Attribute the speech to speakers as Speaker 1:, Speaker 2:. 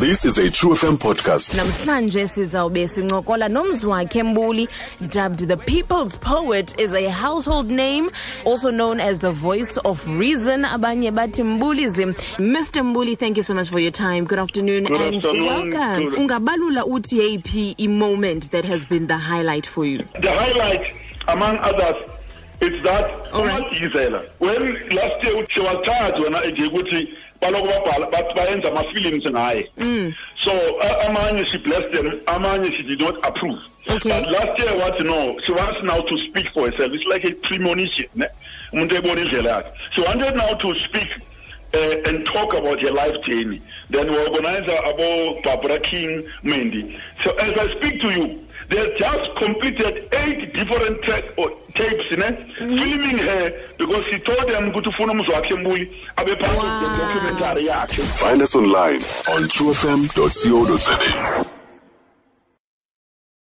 Speaker 1: This is a True FM podcast.
Speaker 2: namhlanje sizawube sincokola nomzwakhe mbuli dubbed the people's poet is a household name also known as the voice of reason abanye bathi mbulizim mr mbuli thank you so much for your time good afternoon
Speaker 3: Good
Speaker 2: and
Speaker 3: afternoon.
Speaker 2: welcome
Speaker 3: Good-
Speaker 2: ungabalula uthi yeyiphi i-moment that has been the highlight for you
Speaker 3: The highlight, among others, is that umadizela when last year siwathatha wena nje ukuthi baloko babhala bayenza ama-films ngaye so uh, amanye she blessed them amanye she did not approve.
Speaker 2: Okay.
Speaker 3: but last year wathi no she wants now to speak for herself. It's like a premonition ne? Umuntu ebona indlela yakhe. She wanted now to speak uh, and talk about her life journey. Then we organize about barbara king mendi. So as i speak to you they have just completed eight different or tapes ne? Mhm. Filming her because she told them ukuthi ufuna uMzwakhe Mbuli abe part of the documentary yakhe.
Speaker 1: Find us online on truefm.co.za.